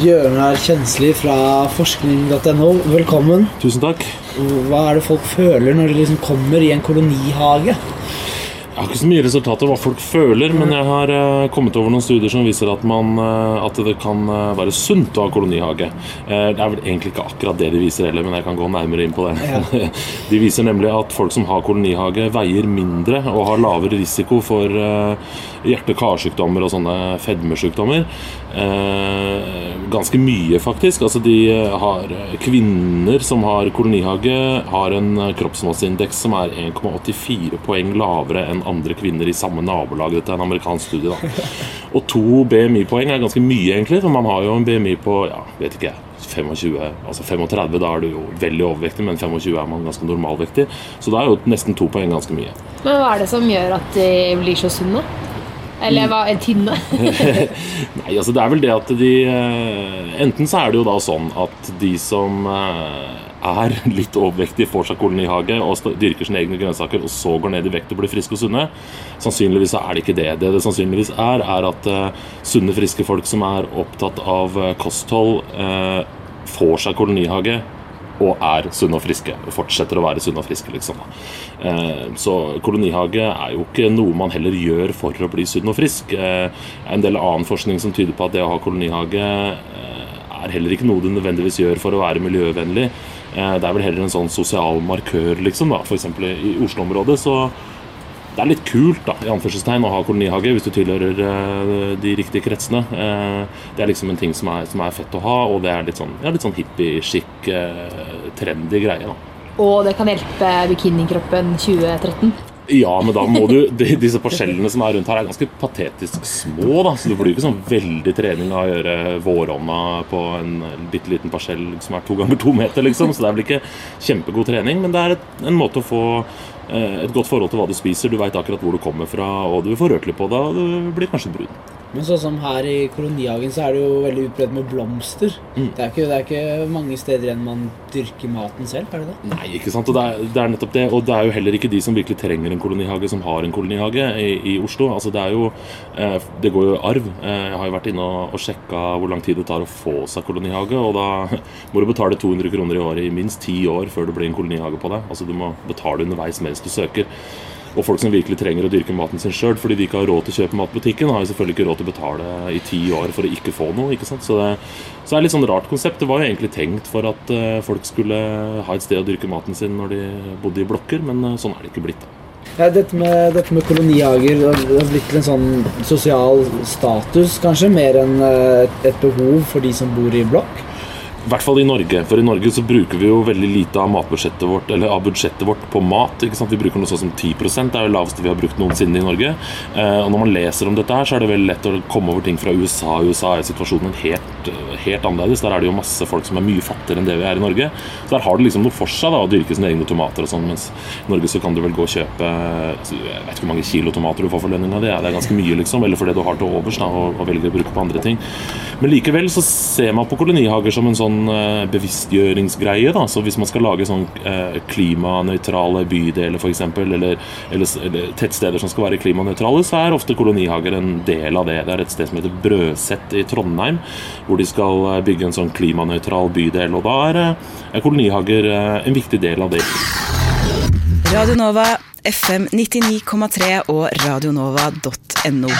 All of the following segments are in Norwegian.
Bjørnar Kjensli fra forskning.no, velkommen. Tusen takk. Hva er det folk føler når de liksom kommer i en kolonihage? Jeg har ikke så mye resultater hva folk føler, men jeg har uh, kommet over noen studier som viser at, man, uh, at det kan uh, være sunt å ha kolonihage. det er vel egentlig ikke akkurat det de viser heller, men jeg kan gå nærmere inn på det. De viser nemlig at folk som har kolonihage, veier mindre og har lavere risiko for hjerte-karsykdommer og sånne fedmesykdommer. ganske mye, faktisk. Altså, de har Kvinner som har kolonihage, har en kroppsmasseindeks som er 1,84 poeng lavere enn andre kvinner i samme nabolag. Dette er en amerikansk studie. da. Og to BMI-poeng er ganske mye, egentlig. For man har jo en BMI på ja, vet ikke 25, altså 35, da er du jo veldig overvektig, men 25 er man ganske normalvektig. Så da er jo nesten to poeng ganske mye. Men hva er det som gjør at de blir så sunne? Eller hva tynne? Nei, altså det er vel det at de eh, Enten så er det jo da sånn at de som eh, er litt overvektige, får seg kolonihage og dyrker sine egne grønnsaker, og så går ned i vekt og blir friske og sunne. Sannsynligvis er det ikke det. Det det sannsynligvis er, er at uh, sunne, friske folk som er opptatt av uh, kosthold, uh, får seg kolonihage og er sunne og friske. Og fortsetter å være sunne og friske, liksom. Så kolonihage er jo ikke noe man heller gjør for å bli sunn og frisk. En del annen forskning som tyder på at det å ha kolonihage er heller ikke noe du nødvendigvis gjør for å være miljøvennlig. Eh, det er vel heller en sånn sosial markør, liksom. da F.eks. i Oslo-området. Så det er litt kult da, i anførselstegn å ha kolonihage hvis du tilhører uh, de riktige kretsene. Uh, det er liksom en ting som er, som er, fett å ha, og det er litt sånn, ja, sånn hippie-chic, trendy greie. da og det kan hjelpe bikinikroppen 2013? Ja, men da må du Disse parsellene som er rundt her, er ganske patetisk små. da, Så du blir ikke sånn veldig trening av å gjøre våronna på en bitte liten parsell som er to ganger to meter, liksom. Så det er vel ikke kjempegod trening, men det er et, en måte å få eh, et godt forhold til hva du spiser. Du veit akkurat hvor du kommer fra, og du får rørt litt på det, og du blir kanskje brun. Men sånn som her i kolonihagen så er det jo veldig utbredt med blomster. Mm. Det, er ikke, det, er ikke, mange steder igjen man dyrker maten selv, er det det? Nei, ikke sant. Og det er, det er, nettopp det. Og det er jo heller ikke de som virkelig trenger en kolonihage, som har en kolonihage i, i Oslo. Altså det er jo eh, Det går jo i arv. Eh, jeg har jo vært inne og, og sjekka hvor lang tid det tar å få seg kolonihage, og da må du betale 200 kroner i året i minst ti år før det blir en kolonihage på deg. Altså du må betale underveis mens du søker. Og folk som virkelig trenger å dyrke maten sin sjøl fordi de ikke har råd til å kjøpe mat på butikken, har jo selvfølgelig ikke råd til å betale i ti år for å ikke få noe. ikke sant? Så det, så det er litt sånn rart konsept. Det var jo egentlig tenkt for at uh, folk skulle ha et sted å dyrke maten sin når de bodde i blokker, men uh, sånn er det ikke blitt. da. Ja, dette, med, dette med kolonihager har blitt en sånn sosial status, kanskje, mer enn uh, et behov for de som bor i blokk? I hvert fall i Norge. For i Norge så bruker vi jo veldig lite av matbudsjettet vårt Eller av budsjettet vårt på mat. ikke sant? Vi bruker noe sånn som 10% Det er det laveste vi har brukt noensinne i Norge. Eh, og når man leser om dette her, så er det veldig lett å komme over ting fra USA. I USA er situasjonen helt, helt annerledes. Der er det jo masse folk som er mye fattigere enn det vi er i Norge. Så der har det liksom noe for seg da, å dyrke sine egne tomater og sånn. Mens i Norge så kan du vel gå og kjøpe Jeg vet ikke hvor mange kilo tomater du får for lønninga di. Det er ganske mye, liksom. Eller for det du har til overs da, og velger å bruke på andre ting. Men likevel så ser man på kolonihager som en sånn sånn eh, bevisstgjøringsgreie. da, så Hvis man skal lage sånn eh, klimanøytrale bydeler f.eks., eller, eller, tettsteder som skal være klimanøytrale, så er ofte kolonihager en del av det. Det er et sted som heter Brøset i Trondheim, hvor de skal eh, bygge en sånn klimanøytral bydel. og Da er, er kolonihager en viktig del av det. Radio Nova, FM 99,3 og radionova.no.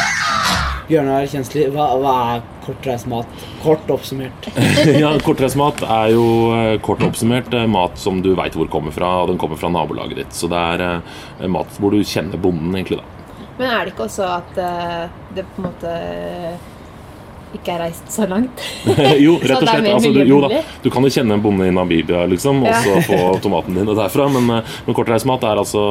Bjørnar Kjensli, hva, hva er kortreist mat? Kort oppsummert. ja, Kortreist mat er jo eh, kort oppsummert eh, mat som du veit hvor kommer fra, og den kommer fra nabolaget ditt. Så det er eh, mat hvor du kjenner bonden, egentlig. da. Men er det ikke også at det på en måte ikke er reist så langt. jo, rett og slett. Altså, du, jo, da, du kan jo kjenne en bonde i Namibia liksom, og så få tomaten din derfra. Men, men kortreismat er altså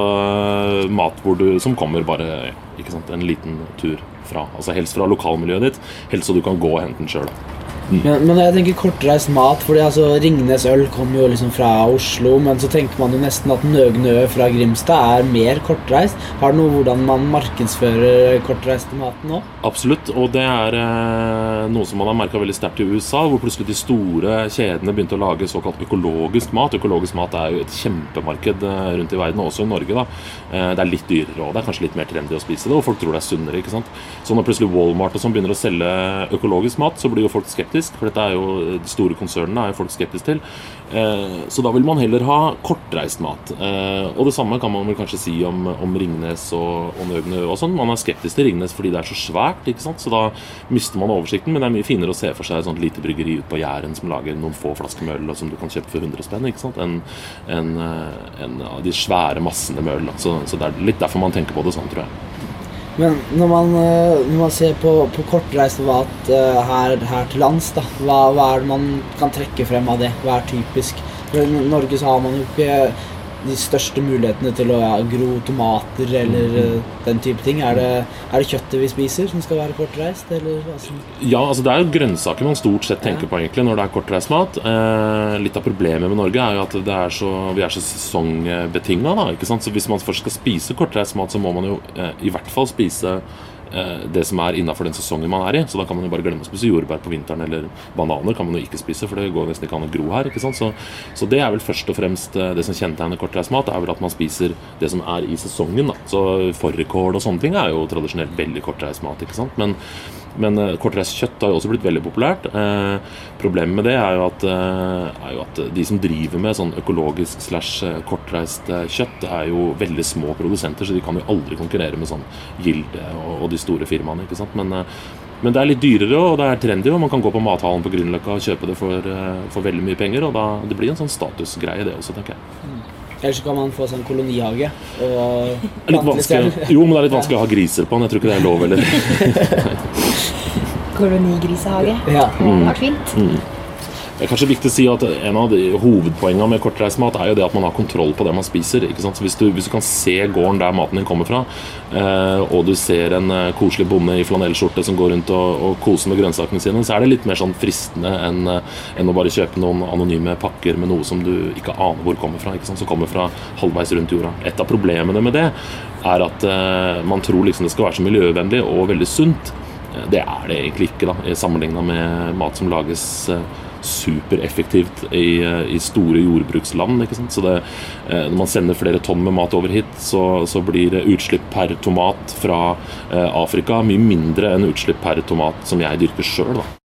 mat du, som kommer bare sant, en liten tur fra. Altså Helst fra lokalmiljøet ditt, helst så du kan gå og hente den sjøl. Mm. Men, men, jeg tenker kortreist mat, fordi altså Ringnes øl kommer jo liksom fra Oslo, men så tenker man jo nesten at Nøgnø fra Grimstad er mer kortreist. Har det noe hvordan man markedsfører kortreiste maten nå? Absolutt, og det er eh, noe som man har merka veldig sterkt i USA, hvor plutselig de store kjedene begynte å lage såkalt økologisk mat. Økologisk mat er jo et kjempemarked eh, rundt i verden, også i Norge. da. Eh, det er litt dyrere og det er kanskje litt mer trendy å spise det, og folk tror det er sunnere. ikke sant? Så når plutselig Walmart og sånn begynner å selge økologisk mat, så blir jo folk skeptiske skeptisk, for dette er jo de store konsernene er jo folk skeptiske til. Eh, så da vil man heller ha kortreist mat. Eh, og det samme kan man vel kanskje si om, om Ringnes og, og Nøgnø og sånn. Man er skeptisk til Ringnes fordi det er så svært, ikke sant? så da mister man oversikten. Men det er mye finere å se for seg et sånt lite bryggeri ute på Jæren som lager noen få flasker med øl, og som du kan kjøpe for 100 spenn, ikke sant? enn en, en av de svære massene med øl. Så, så det er litt derfor man tenker på det sånn, tror jeg. Men når man, eh, når man ser på, på kortreist mat eh, her, her til lands, da, hva, hva er det man kan trekke frem av det? Hva er typisk? For I Norge så har man jo ikke de største mulighetene til å ja, gro tomater eller mm. den type ting? Er det, er det, kjøttet vi spiser som skal være kortreist? Eller, altså? Ja, altså det er jo grønnsaker man stort sett tenker ja. på egentlig når det er kortreist mat. Eh, litt av problemet med Norge er jo at er så, vi er så sesongbetinga. Så hvis man først skal spise kortreist mat, så må man jo eh, i hvert fall spise det som er innafor den sesongen man er i. Så da kan man jo bare glemme å spise jordbær på vinteren, eller bananer kan man jo ikke spise, for det går nesten ikke an å gro her. ikke sant? Så, så det er vel først og fremst eh, det som kjennetegner kortreist er vel at man spiser det som er i sesongen. da. Så fårikål og sånne ting er jo tradisjonelt veldig kortreist mat. ikke sant? Men men uh, kortreist kjøtt har jo også blitt veldig populært. Eh, problemet med det er jo, at, eh, er jo, at, de som driver med sånn økologisk slash eh, kortreist eh, kjøtt, er jo veldig små produsenter, så de kan jo aldri konkurrere med sånn Gilde og, og de store firmaene. ikke sant? Men, eh, men, det er litt dyrere og det er trendy, og man kan gå på mathallen på Grünerløkka og kjøpe det for, for, veldig mye penger. Og da, det blir en sånn statusgreie, det også, tenker jeg. Mm. Eller så kan man få sånn kolonihage. Og litt jo, men det er litt vanskelig å ha griser på den. Jeg tror ikke det er lov, eller kolonigrisehage. Ja. Det hadde vært fint. Mm. Det er kanskje viktig å si at En av de hovedpoengene med kortreist mat er jo det at man har kontroll på det man spiser. hvis du, hvis du kan se gården der maten din kommer fra, eh, og du ser en eh, koselig bonde i flanellskjorte som går rundt og, og, koser med grønnsakene sine, så er det litt mer sånn fristende enn, eh, enn å bare kjøpe noen anonyme pakker med noe som du ikke aner hvor kommer fra. Som kommer fra halvveis rundt jorda. Et av problemene med det er at man tror liksom det skal være så miljøvennlig og veldig sunt. Det er det egentlig ikke, da, sammenligna med mat som lages supereffektivt i, eh, i store jordbruksland. ikke sant? Så det, eh, Når man sender flere tonn med mat over hit, så, så blir utslipp per tomat fra Afrika mye mindre enn utslipp per tomat som jeg dyrker sjøl.